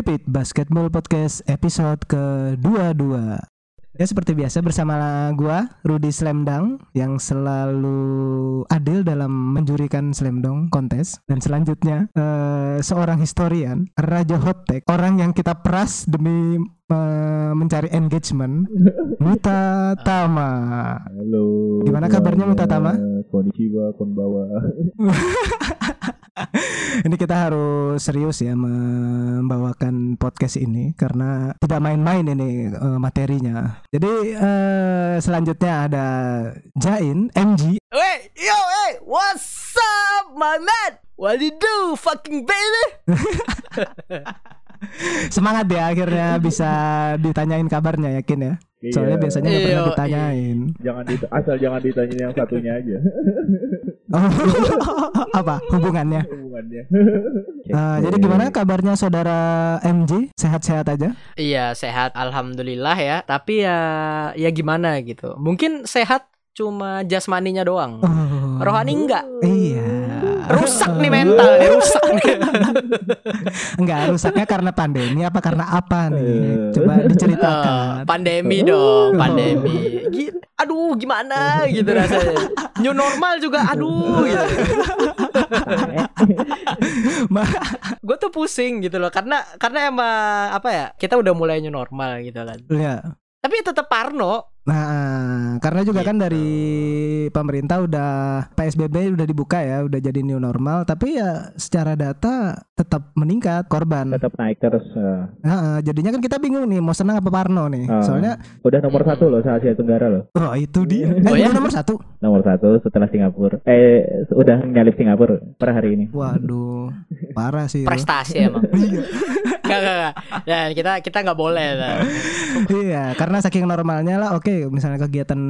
Repeat Basketball Podcast episode ke-22 Ya seperti biasa bersama gua Rudi Slamdang yang selalu adil dalam menjurikan Slamdong kontes dan selanjutnya eh, seorang historian Raja Hotek orang yang kita peras demi eh, mencari engagement Muta Tama Halo. Gimana kabarnya, Muta Tama? Konnichiwa, konbawa. ini kita harus serius ya membawakan podcast ini karena tidak main-main ini eh, materinya. Jadi eh, selanjutnya ada Jain MG. Wait, yo, hey, what's up, my man? What you do, fucking baby? Semangat ya akhirnya bisa ditanyain kabarnya yakin ya. Soalnya Iya. biasanya nggak pernah Iya, ditanyain. Jangan dit asal jangan ditanyain yang satunya aja. Oh, apa hubungannya? Hubungannya. Eh, jadi gimana kabarnya saudara MG? Sehat-sehat aja? Iya, sehat alhamdulillah ya. Tapi ya ya gimana gitu. Mungkin sehat cuma jasmaninya doang. Oh, Rohani enggak. Iya. Rusak nih mental, nih, rusak nih. Enggak rusaknya karena pandemi apa karena apa nih? Eh. Coba diceritakan. pandemi dong, pandemi. Aduh, gimana gitu rasanya. New normal juga aduh gitu. Gue tuh pusing gitu loh karena karena emang apa ya? Kita udah mulai new normal gitu kan. Ya. Tapi tetap parno. Nah, karena juga kan Gitu. dari pemerintah udah PSBB udah dibuka ya, udah jadi new normal, tapi ya secara data tetap meningkat korban. Tetap naik terus. eh. Nah, jadinya kan kita bingung nih mau senang apa Parno nih. Ah. Soalnya Udah nomor satu loh se Asia Tenggara loh. oh itu dia. Oh, Eh, ya? udah nomor satu. Nomor satu setelah Singapura. Eh udah nyalip Singapura per hari ini. Waduh, parah sih. itu. Prestasi emang. Iya. Enggak, enggak, enggak. Dan kita kita nggak boleh. nah. iya, karena saking normalnya lah. Oke, misalnya kegiatan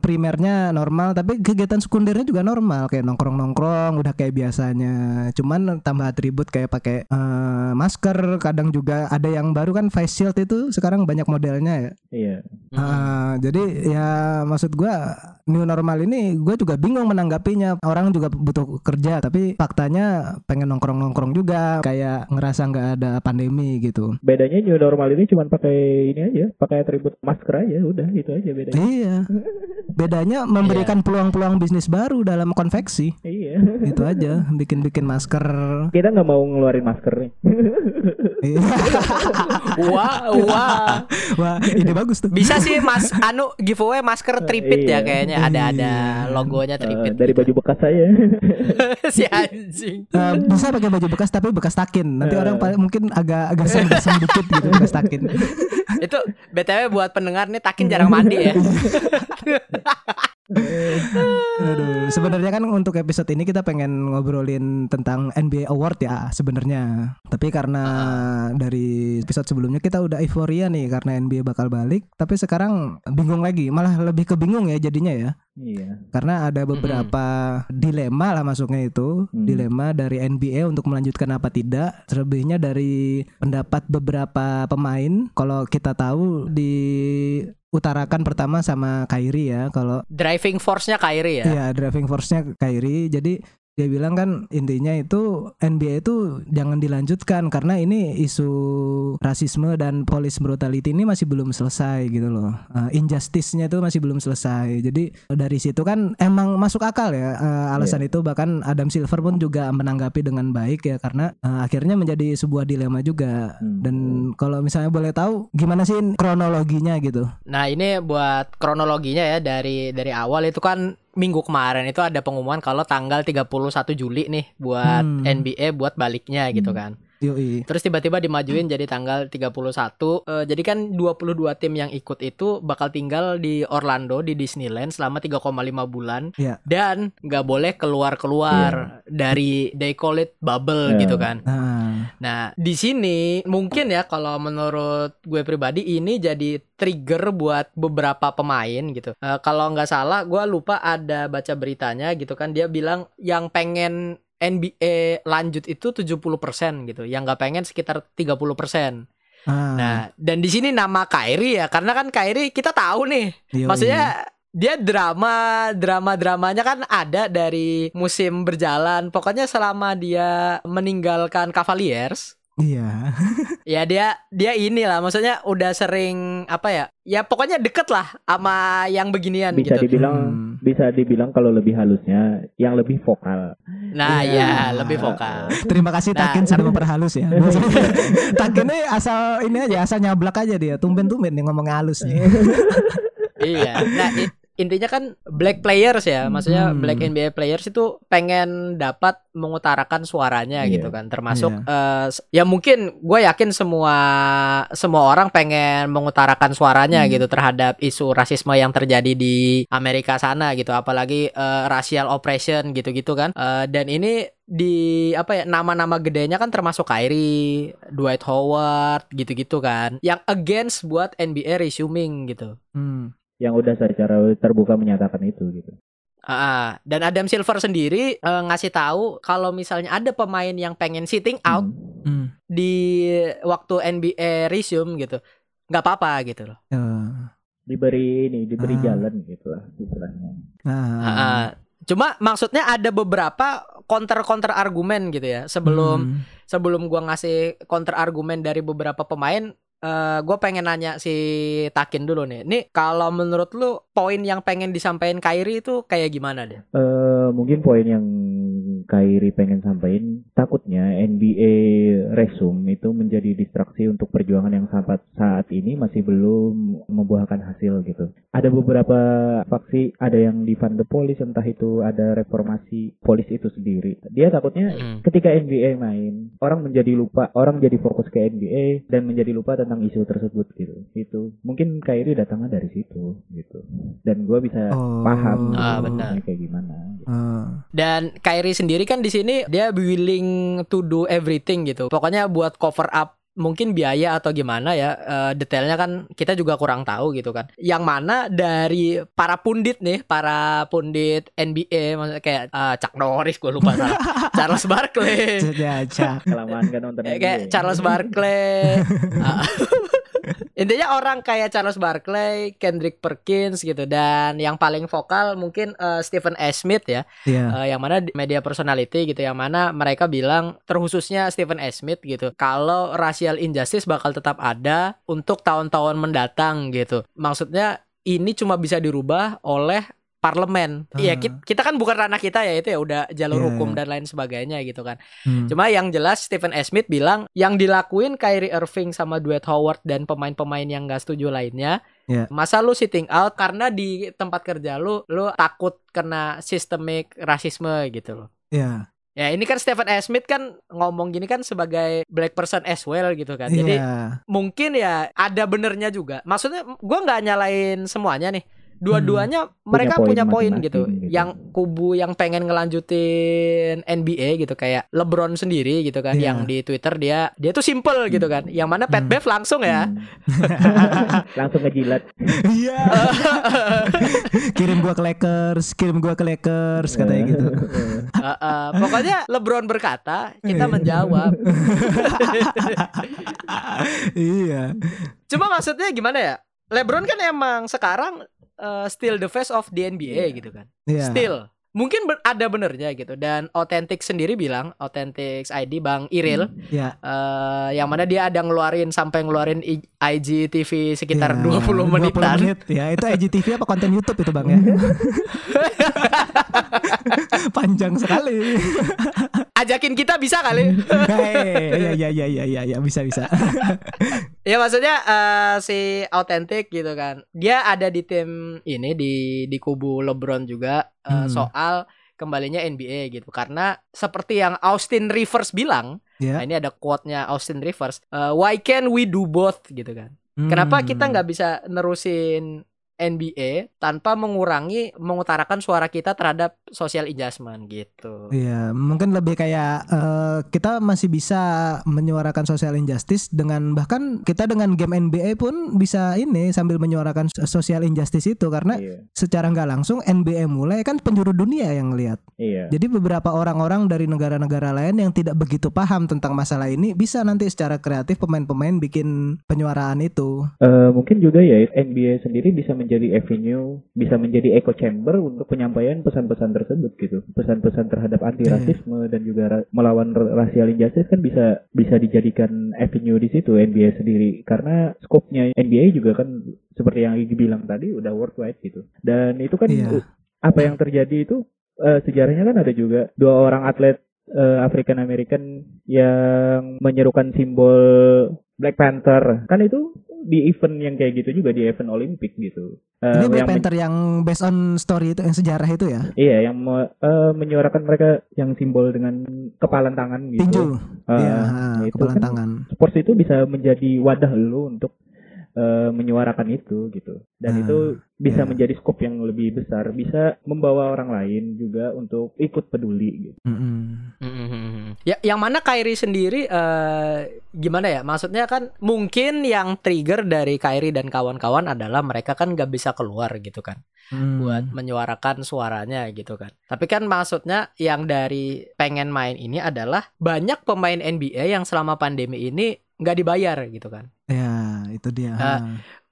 primernya normal, tapi kegiatan sekundernya juga normal, kayak nongkrong-nongkrong, udah kayak biasanya. Cuman tambah atribut kayak pakai eh, masker, kadang juga ada yang baru kan face shield itu sekarang banyak modelnya ya. Iya. Ah, jadi ya maksud gua new normal ini gue juga bingung menanggapinya. Orang juga butuh kerja, tapi faktanya pengen nongkrong-nongkrong juga, kayak ngerasa nggak ada pandemi gitu. Bedanya new normal ini cuma pakai ini aja, pakai atribut masker aja, udah itu aja bedanya. Iya. Bedanya memberikan peluang-peluang bisnis baru dalam konveksi. Iya. Itu aja, bikin-bikin masker. Kita nggak mau ngeluarin masker nih. Iya. Wah, wah. Wah, ide bagus tuh. Bisa sih Mas anu giveaway masker tripit ya Iya. kayaknya ada ada Iya. logonya tripit. dari baju bekas saya. si anjing. Eh, bisa pakai baju bekas tapi bekas takin. Nanti Eh. orang paling mungkin agak agak sem dikit gitu bekas takin. Itu BTW buat pendengar nih Takin jarang mandi ya. Aduh, sebenarnya kan untuk episode ini kita pengen ngobrolin tentang NBA Award ya sebenarnya. Tapi karena dari episode sebelumnya kita udah euforia nih karena NBA bakal balik, tapi sekarang bingung lagi, malah lebih kebingung ya jadinya ya. Iya. Karena ada beberapa dilema lah masuknya itu, Hmm. dilema dari NBA untuk melanjutkan apa tidak, terlebihnya dari pendapat beberapa pemain. Kalau kita tahu di utarakan pertama sama Kyrie ya, kalau Driving force-nya Kyrie ya. Iya, driving force-nya Kyrie. Jadi dia bilang kan intinya itu NBA itu jangan dilanjutkan karena ini isu rasisme dan police brutality ini masih belum selesai gitu loh. Uh, injustice-nya itu masih belum selesai. Jadi dari situ kan emang masuk akal ya uh, alasan itu bahkan Adam Silver pun juga menanggapi dengan baik ya karena uh, akhirnya menjadi sebuah dilema juga. Hmm. Dan kalau misalnya boleh tahu gimana sih kronologinya gitu. Nah, ini buat kronologinya ya dari dari awal itu kan minggu kemarin itu ada pengumuman kalau tanggal 31 Juli nih buat Hmm. NBA buat baliknya gitu Hmm. kan. Yoi. Terus tiba-tiba dimajuin jadi tanggal 31. Eh, jadi kan 22 tim yang ikut itu bakal tinggal di Orlando di Disneyland selama 3,5 bulan Iya. dan nggak boleh keluar-keluar dari they call it bubble Iya. gitu kan. Nah, Nah, di sini mungkin ya kalau menurut gue pribadi ini jadi trigger buat beberapa pemain gitu. Eh, kalau nggak salah, gue lupa ada baca beritanya gitu kan dia bilang yang pengen NBA lanjut itu 70% gitu, yang nggak pengen sekitar 30%. ah, Nah, dan di sini nama Kyrie ya, karena kan Kyrie kita tahu nih, yoi. maksudnya dia drama drama dramanya kan ada dari musim berjalan pokoknya selama dia meninggalkan Cavaliers Iya. Ya dia dia inilah maksudnya udah sering apa ya? Ya pokoknya deket lah sama yang beginian Bisa gitu. dibilang Hmm. bisa dibilang kalau lebih halusnya yang lebih vokal. Nah, Iya. ya lebih vokal. Terima kasih Nah, Takin sudah memperhalus ya. Takin ini asal ini aja asal nyablak aja dia. Tumben-tumben nih ngomongnya halus nih. iya. Nah, intinya kan black players ya. Maksudnya Hmm. black NBA players itu pengen dapat mengutarakan suaranya Iya. gitu kan. Termasuk eh, s- ya mungkin gue yakin semua semua orang pengen mengutarakan suaranya Hmm. gitu terhadap isu rasisme yang terjadi di Amerika sana gitu. Apalagi eh, racial oppression gitu-gitu kan. Eh, dan ini di apa ya nama-nama gedenya kan termasuk Kyrie, Dwight Howard gitu-gitu kan. Yang against buat NBA resuming gitu. Hmm. Yang udah secara terbuka menyatakan itu gitu. Ah, dan Adam Silver sendiri eh, ngasih tahu kalau misalnya ada pemain yang pengen sitting out Hmm. Hmm. di waktu NBA resume gitu, nggak apa-apa gitu loh. Ya. Diberi ini, diberi Ah. jalan gitu lah istilahnya. Ah. Cuma maksudnya ada beberapa counter-counter argumen gitu ya. Sebelum Hmm. sebelum gua ngasih counter argumen dari beberapa pemain, eh gue pengen nanya si Takin dulu nih. Nih kalau menurut lu poin yang pengen disampaikan Kyrie itu kayak gimana deh? Eh mungkin poin yang Kyrie pengen sampaikan takutnya NBA resume itu menjadi distraksi untuk perjuangan yang saat saat ini masih belum membuahkan hasil gitu. Ada beberapa faksi, ada yang di Van de Polis entah itu ada reformasi polis itu sendiri. Dia takutnya Hmm. ketika NBA main, orang menjadi lupa, orang jadi fokus ke NBA dan menjadi lupa tentang isu tersebut gitu. Itu mungkin Kyrie datangnya dari situ gitu. Dan gua bisa Oh. paham Ah, gitu, benar. kayak gimana. gitu. Ah. Dan Kyrie sendiri kan di sini dia willing to do everything gitu. Pokoknya buat cover up mungkin biaya atau gimana ya eh, detailnya kan kita juga kurang tahu gitu kan. Yang mana dari para pundit nih, para pundit NBA maksudnya kayak eh, Chuck Norris gue lupa salah. Charles Barkley. Ya. Kelamaan kan nonton NBA. kayak Charles Barkley. Ah. Intinya orang kayak Charles Barkley, Kendrick Perkins gitu dan yang paling vokal mungkin eh, Stephen A. Smith ya. Iya. Eh, yang mana di media personality gitu yang mana mereka bilang terkhususnya Stephen A. Smith gitu kalau racial injustice bakal tetap ada untuk tahun-tahun mendatang gitu maksudnya ini cuma bisa dirubah oleh parlemen Iya Ah. kita, kita kan bukan ranah kita ya itu ya udah jalur Iya, hukum dan lain sebagainya gitu kan Hmm. Cuma yang jelas Stephen A. Smith bilang yang dilakuin Kyrie Irving sama Dwight Howard dan pemain-pemain yang gak setuju lainnya. Ya. Masa lu sitting out karena di tempat kerja lu lu takut kena systemic rasisme gitu loh. Iya. Ya ini kan Stephen A. Smith kan ngomong gini kan sebagai black person as well gitu kan. Jadi Iya. mungkin ya ada benernya juga. Maksudnya gua nggak nyalain semuanya nih. Dua-duanya mereka poin punya poin gitu. gitu. Yang kubu yang pengen ngelanjutin NBA gitu kayak LeBron sendiri gitu kan Iya. yang di Twitter dia dia tuh simple gitu kan. Yang mana Pat Hmm. Bev langsung ya. Hmm. Langsung ngejilat. Iya. kirim gua ke Lakers, kirim gua ke Lakers katanya gitu. Eh, eh, pokoknya LeBron berkata, kita Iya. menjawab. iya. Cuma maksudnya gimana ya? LeBron kan emang sekarang eh, still the face of the NBA Iya. gitu kan. Iya. Still mungkin ber- ada benernya gitu dan Authentic sendiri bilang Authentic ID Bang Iril Iya. eh, yang mana dia ada ngeluarin sampai ngeluarin I- IGTV sekitar Iya, 20 menitan. menit ya. Itu IGTV apa konten YouTube itu Bang ya? Panjang sekali. Ajakin kita bisa kali. Iya iya iya iya iya bisa bisa. ya maksudnya eh, si Authentic gitu kan. Dia ada di tim ini di di kubu LeBron juga eh, Hmm. soal kembalinya NBA gitu. Karena seperti yang Austin Rivers bilang, Ya. nah ini ada quote-nya Austin Rivers, eh, why can we do both gitu kan. Kenapa Hmm. kita nggak bisa nerusin NBA tanpa mengurangi mengutarakan suara kita terhadap social adjustment gitu. Iya, mungkin lebih kayak eh, kita masih bisa menyuarakan social injustice dengan bahkan kita dengan game NBA pun bisa ini sambil menyuarakan so- social injustice itu karena Iya. secara nggak langsung NBA mulai kan penjuru dunia yang lihat. Iya. Jadi beberapa orang-orang dari negara-negara lain yang tidak begitu paham tentang masalah ini bisa nanti secara kreatif pemain-pemain bikin penyuaraan itu. Eh, mungkin juga ya NBA sendiri bisa menjadi avenue, bisa menjadi echo chamber untuk penyampaian pesan-pesan tersebut gitu. Pesan-pesan terhadap anti rasisme dan juga ra- melawan r- racial injustice kan bisa bisa dijadikan avenue di situ NBA sendiri karena skopnya NBA juga kan seperti yang Igi bilang tadi udah worldwide gitu. Dan itu kan Iya. u- apa yang terjadi itu eh, sejarahnya kan ada juga dua orang atlet eh, African American yang menyerukan simbol Black Panther. Kan itu di event yang kayak gitu juga di event Olimpik gitu. Eh, Ini Black yang Panther yang based on story itu yang sejarah itu ya. Iya, yang me- eh, menyuarakan mereka yang simbol dengan kepalan tangan gitu. Tinju. Eh, Iya, ya itu kepalan kan tangan. Sports itu bisa menjadi wadah lu untuk eh, menyuarakan itu gitu. Dan Nah, itu bisa iya. menjadi skop yang lebih besar, bisa membawa orang lain juga untuk ikut peduli gitu. Mm-mm. Mhm. Ya, yang mana Kyrie sendiri eh, gimana ya? Maksudnya kan mungkin yang trigger dari Kyrie dan kawan-kawan adalah mereka kan nggak bisa keluar gitu kan, Hmm. buat menyuarakan suaranya gitu kan. Tapi kan maksudnya yang dari pengen main ini adalah banyak pemain NBA yang selama pandemi ini nggak dibayar gitu kan. Ya, itu dia. Ah,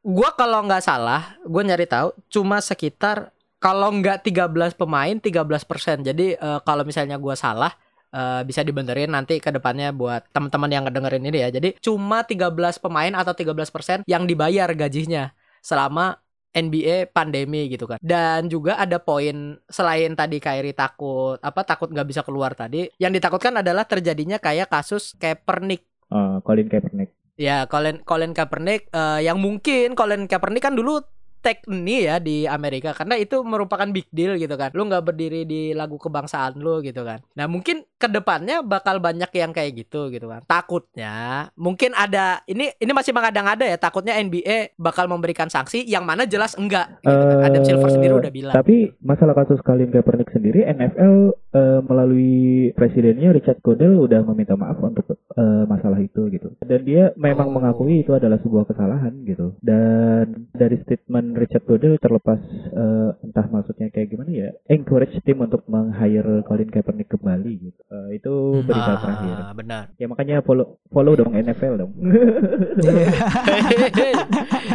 Gua kalau nggak salah, gue nyari tahu cuma sekitar kalau nggak 13 pemain 13%. Jadi eh, kalau misalnya gua salah eh, bisa dibenerin nanti ke depannya buat teman-teman yang ngedengerin ini ya. Jadi cuma 13 pemain atau 13% yang dibayar gajinya selama NBA pandemi gitu kan. Dan juga ada poin selain tadi Kyrie takut apa takut nggak bisa keluar tadi, yang ditakutkan adalah terjadinya kayak kasus Kaepernick Eh, Colin Kaepernick. Ya, Colin Colin Kaepernick eh, yang mungkin Colin Kaepernick kan dulu tag ini ya di Amerika karena itu merupakan big deal gitu kan. Lu nggak berdiri di lagu kebangsaan lu gitu kan. Nah, mungkin ke depannya bakal banyak yang kayak gitu gitu kan. Takutnya mungkin ada ini ini masih mengada-ngada ya. Takutnya NBA bakal memberikan sanksi yang mana jelas enggak. Gitu kan. Adam Silver Eh, sendiri udah bilang. Tapi masalah kasus Colin Kaepernick sendiri, NFL eh, melalui presidennya Richard Godel udah meminta maaf untuk eh, masalah itu gitu. Dan dia memang Oh. mengakui itu adalah sebuah kesalahan gitu. Dan dari statement Richard Godel terlepas eh, entah maksudnya kayak gimana ya, encourage tim untuk meng-hire Colin Kaepernick kembali gitu. Eh, itu berita terakhir. ah, benar. Ya makanya follow follow dong NFL dong.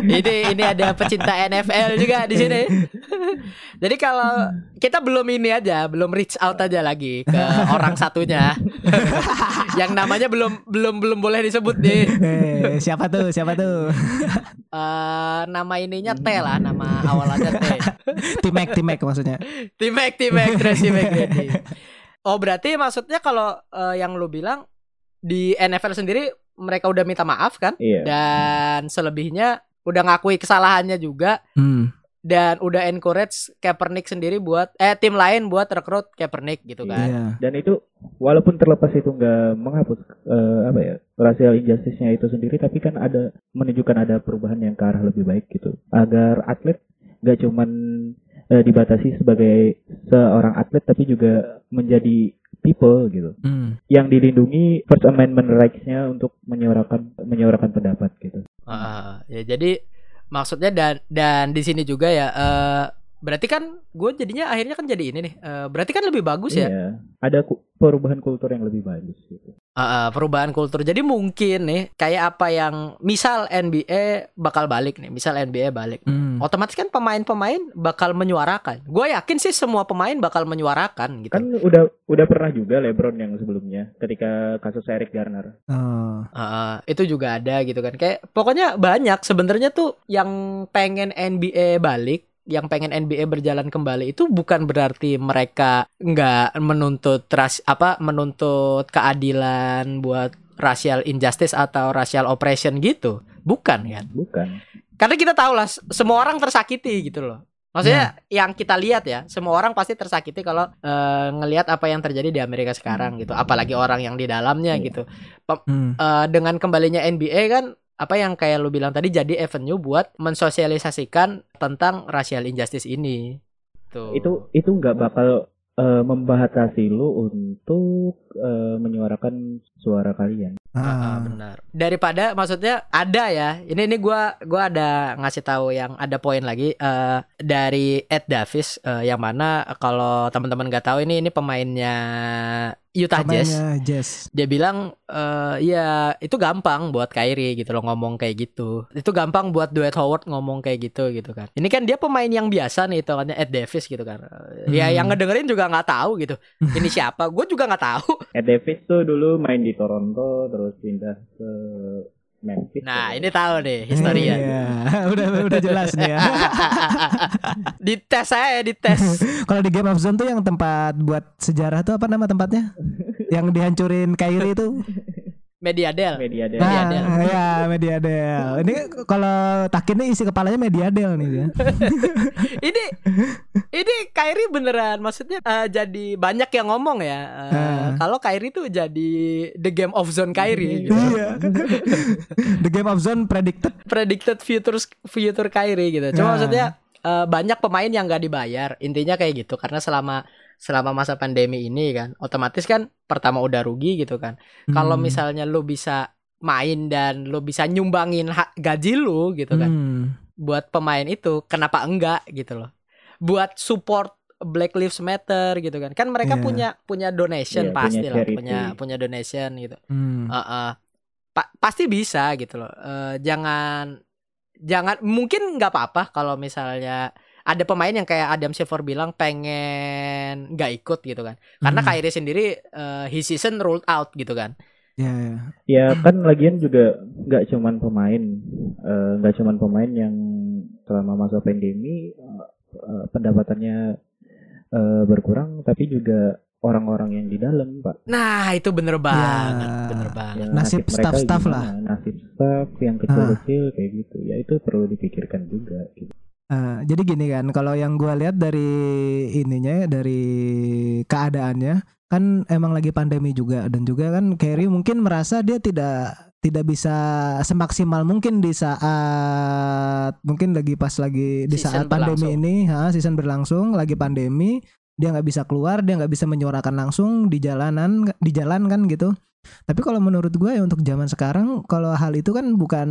Ini ini ada pecinta NFL juga di sini. Jadi kalau kita belum ini aja, belum reach out aja lagi ke orang satunya. yang namanya belum belum belum boleh disebut nih. Eh, siapa tuh? Siapa tuh? Eh nama ininya T lah, nama awalannya T. Timek, Timek maksudnya. Timek Timek Tracy McGrady. Oh berarti maksudnya kalau eh, yang lu bilang di NFL sendiri mereka udah minta maaf kan? Iya. Dan selebihnya udah ngakui kesalahannya juga Hmm. Dan udah encourage Kaepernick sendiri buat eh tim lain buat rekrut Kaepernick gitu kan. Iya. Dan itu walaupun terlepas itu nggak menghapus eh, apa ya racial injustice-nya itu sendiri, tapi kan ada menunjukkan ada perubahan yang ke arah lebih baik gitu. Agar atlet nggak cuman eh, dibatasi sebagai seorang atlet, tapi juga menjadi people gitu, Hmm. yang dilindungi First Amendment rights-nya untuk menyuarakan menyuarakan pendapat gitu. Ah, ya jadi maksudnya dan dan di sini juga ya eh berarti kan gue jadinya akhirnya kan jadi ini nih. eh, berarti kan lebih bagus ya Iya, ada ku- perubahan kultur yang lebih bagus gitu. Ah, perubahan kultur. Jadi mungkin nih kayak apa yang misal NBA bakal balik nih, misal NBA balik. Hmm. Otomatis kan pemain-pemain bakal menyuarakan. Gue yakin sih semua pemain bakal menyuarakan gitu. Kan udah udah pernah juga LeBron yang sebelumnya ketika kasus Eric Garner. Oh. Ah, itu juga ada gitu kan. Kayak pokoknya banyak sebenarnya tuh yang pengen NBA balik, yang pengen NBA berjalan kembali itu bukan berarti mereka nggak menuntut ras apa menuntut keadilan buat racial injustice atau racial oppression gitu. Bukan kan? Bukan. Karena kita tahu lah semua orang tersakiti gitu loh. Maksudnya yang kita lihat ya, semua orang pasti tersakiti kalau eh, ngelihat apa yang terjadi di Amerika sekarang gitu. Apalagi orang yang di dalamnya Iya. gitu. Hmm. Eh, dengan kembalinya NBA kan apa yang kayak lu bilang tadi jadi avenue buat mensosialisasikan tentang racial injustice ini. Tuh. itu itu nggak bakal eh, membatasi lu untuk eh, menyuarakan suara kalian Ah, benar. Daripada maksudnya ada ya. Ini ini gua gua ada ngasih tahu yang ada poin lagi eh, dari Ed Davis eh, yang mana kalau teman-teman nggak tahu ini ini pemainnya Utah Jazz. Pemainnya Jazz. Dia bilang eh ya itu gampang buat Kyrie gitu loh ngomong kayak gitu. Itu gampang buat Dwight Howard ngomong kayak gitu gitu kan. Ini kan dia pemain yang biasa nih itu kan Ed Davis gitu kan. Ya Hmm. yang ngedengerin juga nggak tahu gitu. Ini siapa? Gue juga nggak tahu. Ed Davis tuh dulu main di Toronto terus pindah ke Memphis. Nah, ya. ini tahu nih historia. Iya. udah udah jelas nih ya. di tes saya di tes. Kalau di Game of Zone tuh yang tempat buat sejarah tuh apa nama tempatnya? yang dihancurin Kyrie itu. Mediadel. media dia. Nah, Mediadel. ya Mediadel. Ini kalau Takin nih isi kepalanya Mediadel nih dia. ini ini Kyrie beneran maksudnya eh, jadi banyak yang ngomong ya. eh, Ah. Kalau Kyrie tuh jadi the game of zone Kyrie gitu. Iya. The Game of Zone predicted. Predicted future future Kyrie gitu. Cuma Ah. maksudnya eh, banyak pemain yang gak dibayar. Intinya kayak gitu karena selama selama masa pandemi ini kan otomatis kan pertama udah rugi gitu kan. Kalau Hmm. misalnya lu bisa main dan lu bisa nyumbangin ha- gaji lu gitu kan. Hmm. buat pemain itu kenapa enggak gitu loh buat support Black Lives Matter gitu kan kan mereka Iya. punya punya donation punya pasti lah charity. punya punya donation gitu Hmm. Heeh. Pa- pasti bisa gitu loh Eh, jangan jangan mungkin nggak apa-apa kalau misalnya ada pemain yang kayak Adam Silver bilang pengen nggak ikut gitu kan karena Hmm. Kyrie sendiri eh, his season ruled out gitu kan Ya, ya. Ya kan lagian juga nggak cuman pemain, eh, nggak cuman pemain yang selama masa pandemi eh, pendapatannya eh, berkurang, tapi juga orang-orang yang di dalam, Pak. nah itu bener banget Ya. bener banget Ya, Nasib staff-staff lah. Nasib staff yang kecil-kecil kayak gitu. Ya itu perlu dipikirkan juga. Gitu. Eh, jadi gini kan, kalau yang gua lihat dari ininya ya, dari keadaannya kan emang lagi pandemi juga dan juga kan Kerry mungkin merasa dia tidak tidak bisa semaksimal mungkin di saat mungkin lagi pas lagi di Season saat pandemi berlangsung. ini, ha, season berlangsung lagi pandemi dia nggak bisa keluar, dia nggak bisa menyuarakan langsung di jalanan di jalan kan gitu. Tapi kalau menurut gue ya untuk zaman sekarang kalau hal itu kan bukan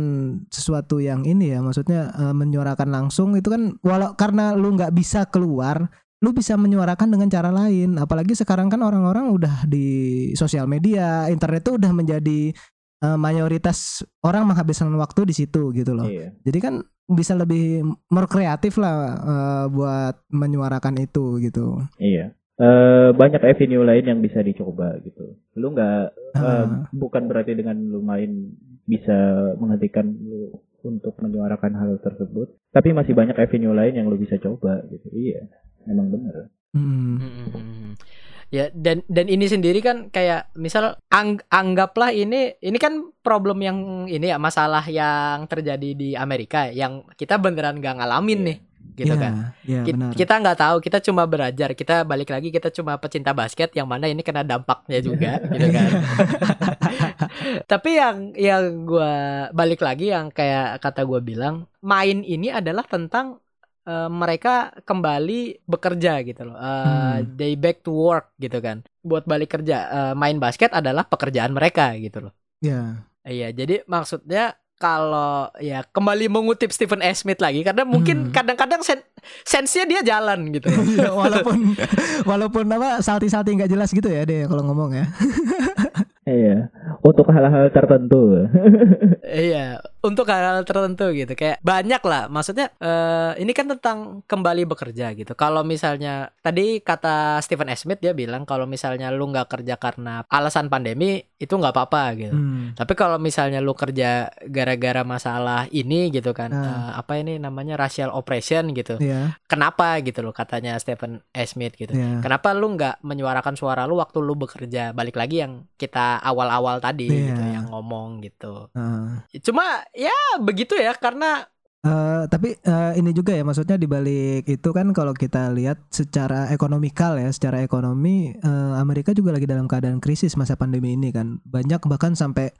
sesuatu yang ini ya maksudnya eh, menyuarakan langsung itu kan walau karena lu nggak bisa keluar lu bisa menyuarakan dengan cara lain apalagi sekarang kan orang-orang udah di sosial media internet tuh udah menjadi eh, mayoritas orang menghabiskan waktu di situ gitu loh Iya. jadi kan bisa lebih more kreatif lah eh, buat menyuarakan itu gitu Iya. Eh, banyak avenue lain yang bisa dicoba gitu. Lu nggak Ah. bukan berarti dengan lu main bisa menghentikan lu untuk menyuarakan hal tersebut, tapi masih banyak avenue lain yang lu bisa coba gitu. Iya, memang benar. Mm. Mm-mm. Ya dan dan ini sendiri kan kayak misal ang- anggaplah ini ini kan problem yang ini ya masalah yang terjadi di Amerika yang kita beneran gak ngalamin Iya. nih gitu Iya, kan. iya, Ki- benar Kita nggak tahu, kita cuma belajar, kita balik lagi kita cuma pecinta basket yang mana ini kena dampaknya juga gitu kan. Tapi yang yang gua balik lagi yang kayak kata gua bilang, main ini adalah tentang eh, mereka kembali bekerja gitu loh. Eh, Hmm. They back to work gitu kan. Buat balik kerja, eh, main basket adalah pekerjaan mereka gitu loh. Iya. Iya, jadi maksudnya kalau ya kembali mengutip Stephen A. Smith lagi karena mungkin Hmm. kadang-kadang sen sensenya dia jalan gitu. Iya, walaupun walaupun apa salty-salty nggak jelas gitu ya deh kalau ngomong ya. Iya, untuk hal-hal tertentu. Iya, untuk hal-hal tertentu gitu. Kayak banyak lah. Maksudnya eh, ini kan tentang kembali bekerja gitu. Kalau misalnya tadi kata Stephen A. Smith dia bilang kalau misalnya lu nggak kerja karena alasan pandemi itu nggak apa-apa gitu. Hmm. Tapi kalau misalnya lu kerja gara-gara masalah ini gitu kan, Ah. eh, apa ini namanya racial oppression gitu. Iya, Kenapa gitu loh katanya Stephen A. Smith gitu. iya. Kenapa lu nggak menyuarakan suara lu waktu lu bekerja? Balik lagi yang kita awal-awal tadi Iya. gitu, yang ngomong gitu. Heeh. Cuma ya begitu ya karena Eh, tapi eh, ini juga ya maksudnya dibalik itu kan kalau kita lihat secara ekonomikal ya secara ekonomi eh, Amerika juga lagi dalam keadaan krisis masa pandemi ini kan banyak bahkan sampai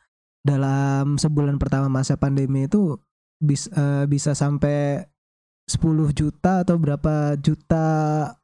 dalam sebulan pertama masa pandemi itu bis, eh, bisa sampai 10 juta atau berapa juta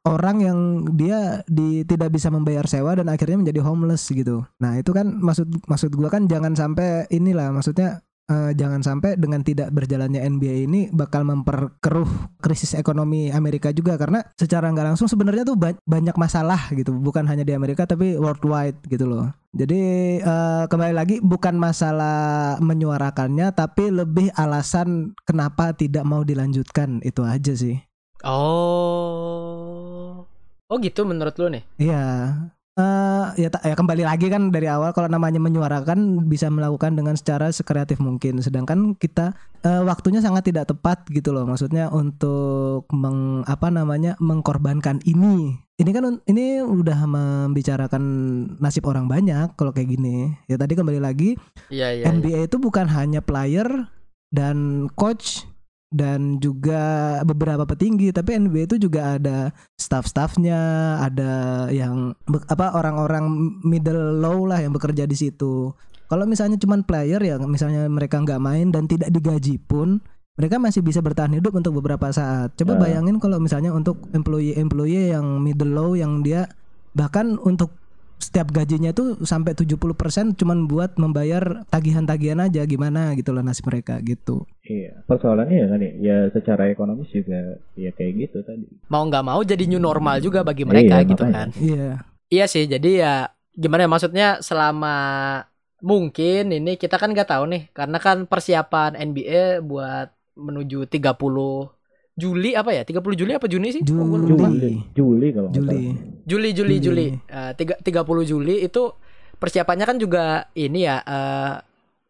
orang yang dia di tidak bisa membayar sewa dan akhirnya menjadi homeless gitu. Nah, itu kan maksud maksud gua kan jangan sampai inilah maksudnya eh, jangan sampai dengan tidak berjalannya NBA ini bakal memperkeruh krisis ekonomi Amerika juga karena secara nggak langsung sebenarnya tuh ba- banyak masalah gitu bukan hanya di Amerika tapi worldwide gitu loh jadi eh, kembali lagi bukan masalah menyuarakannya tapi lebih alasan kenapa tidak mau dilanjutkan itu aja sih Oh. Oh gitu menurut lu nih. Iya. Eh ya, ya kembali lagi kan dari awal kalau namanya menyuarakan bisa melakukan dengan secara sekreatif mungkin. Sedangkan kita eh, waktunya sangat tidak tepat gitu loh. Maksudnya untuk meng apa namanya mengkorbankan ini. Ini kan ini udah membicarakan nasib orang banyak kalau kayak gini. Ya tadi kembali lagi Iya iya. iya. NBA itu bukan hanya player dan coach dan juga beberapa petinggi tapi NBA itu juga ada staff-staffnya ada yang apa orang-orang middle low lah yang bekerja di situ kalau misalnya cuman player ya misalnya mereka nggak main dan tidak digaji pun mereka masih bisa bertahan hidup untuk beberapa saat coba Ya. bayangin kalau misalnya untuk employee-employee yang middle low yang dia bahkan untuk setiap gajinya tuh sampai 70% cuman buat membayar tagihan-tagihan aja gimana gitu loh nasib mereka gitu. Iya, persoalannya ya kan ya, ya secara ekonomis juga ya kayak gitu tadi. Mau nggak mau jadi new normal juga bagi mereka Iya, gitu makanya. kan. Iya. Iya sih. Jadi ya gimana ya maksudnya selama mungkin ini kita kan nggak tahu nih karena kan persiapan NBA buat menuju 30 Juli apa ya? 30 Juli apa Juni sih? Juli. Juli, Juli kalau Juli. Juli Juli Juli. Juli. Eh, tiga 30 Juli itu persiapannya kan juga ini ya eh,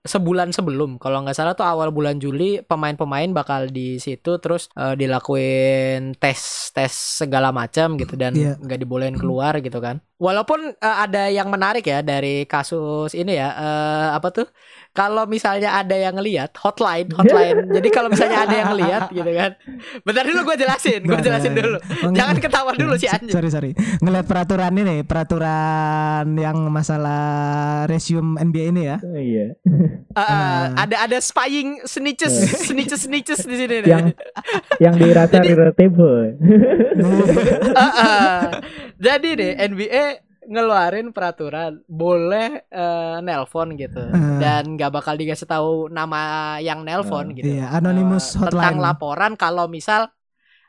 sebulan sebelum kalau nggak salah tuh awal bulan Juli pemain-pemain bakal di situ terus eh, dilakuin tes tes segala macam gitu dan Iya. nggak dibolehin keluar gitu kan walaupun eh, ada yang menarik ya dari kasus ini ya eh, apa tuh kalau misalnya ada yang ngelihat hotline hotline jadi kalau misalnya ada yang ngelihat gitu kan bentar dulu gue jelasin gue Nah, jelasin nah, dulu Oh, jangan ketawa dulu si anjing Sorry sorry. Ngeliat peraturan ini, peraturan yang masalah resume NBA ini ya. Oh, iya. Uh, Ah. ada ada spying snitches snitches snitches di sini nih. yang yang dirasa relatable. Uh, uh. Jadi nih NBA ngeluarin peraturan boleh eh, nelpon gitu Ah. dan nggak bakal dikasih tahu nama yang nelpon Ah. gitu. Iya, anonymous tentang hotline. laporan kalau misal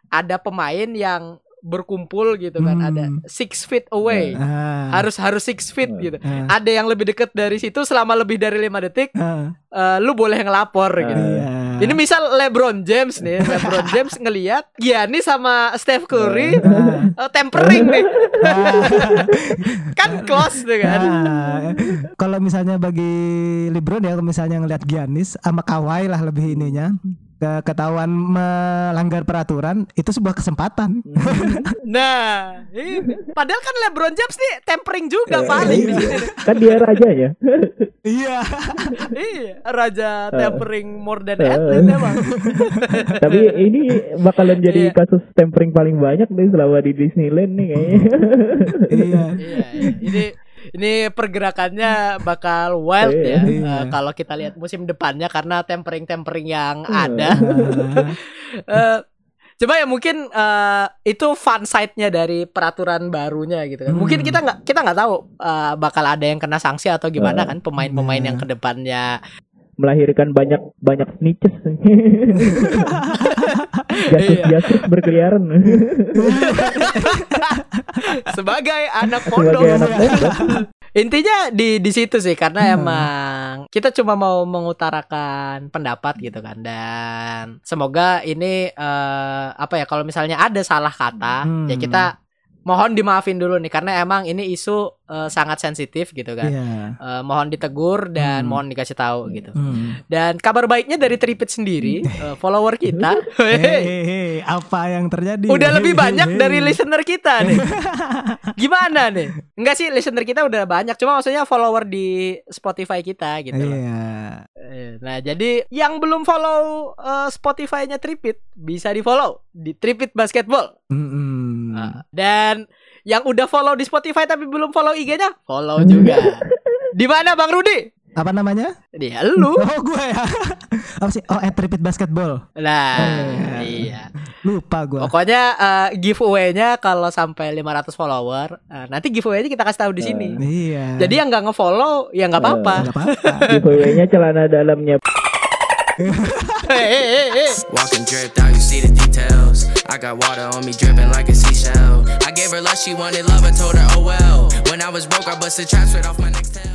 ada pemain yang berkumpul gitu kan Hmm. ada six feet away Ah. harus harus six feet Ah. gitu. Ah. Ada yang lebih deket dari situ selama lebih dari lima detik Ah. eh, lu boleh ngelapor gitu. Ini misal LeBron James nih, LeBron James ngelihat Giannis sama Steph Curry eh, tempering nih, Ah. kan close tuh kan. Nah, kalau misalnya bagi LeBron ya, kalau misalnya ngelihat Giannis sama Kawhi lah lebih ininya ke ketahuan melanggar peraturan itu sebuah kesempatan. Nah, ini padahal kan LeBron James nih tempering juga Eh, paling di iya. sini. kan dia rajanya. Iya. Iya, raja tempering more than athlete emang. Tapi ini bakalan jadi Iya. kasus tempering paling banyak nih selama di Disneyland nih kayaknya. Iya. Iya, iya. ini ini pergerakannya bakal wild ya Iya. eh, kalau kita lihat musim depannya karena tempering-tempering yang Iya. ada. Eh, coba ya mungkin eh, itu fun side-nya dari peraturan barunya gitu kan. Mungkin Hmm. kita nggak kita nggak tahu eh, bakal ada yang kena sanksi atau gimana kan pemain-pemain yang ke depannya. Melahirkan banyak banyak snitches. Iya. jasus berkeliaran. Sebagai anak Sebagai pondok. anak pondok. Intinya di di situ sih karena Hmm. emang kita cuma mau mengutarakan pendapat gitu kan dan semoga ini eh, apa ya kalau misalnya ada salah kata Hmm. ya kita mohon dimaafin dulu nih karena emang ini isu eh, sangat sensitif gitu kan. Iya. Eh, mohon ditegur dan Hmm. mohon dikasih tahu gitu. Hmm. Dan kabar baiknya dari Tripit sendiri, eh, follower kita Hehehe, apa yang terjadi? udah lebih banyak Hehehe. dari listener kita nih. Gimana nih? Enggak sih listener kita udah banyak, cuma maksudnya follower di Spotify kita gitu. loh. Nah, jadi yang belum follow eh, Spotify-nya Tripit bisa di-follow di Tripit Basketball. Mm-mm. Nah, dan yang udah follow di Spotify tapi belum follow IG-nya, follow juga. di mana Bang Rudi? Apa namanya? Dia lu. Oh gue ya. Apa sih? Oh, at repeat basketball. Nah, Oh. iya. Lupa gue. Pokoknya eh, giveaway-nya kalau sampai 500 follower, eh, nanti giveaway-nya kita kasih tahu di sini. Iya. Jadi yang nggak nge-follow ya nggak apa-apa. nggak apa-apa. Giveaway-nya celana dalamnya eh, eh, eh. Walking dripped out, you see the details. I got water on me dripping like a seashell. I gave her love, she wanted love, I told her, oh well. When I was broke, I busted traps right off my next tail.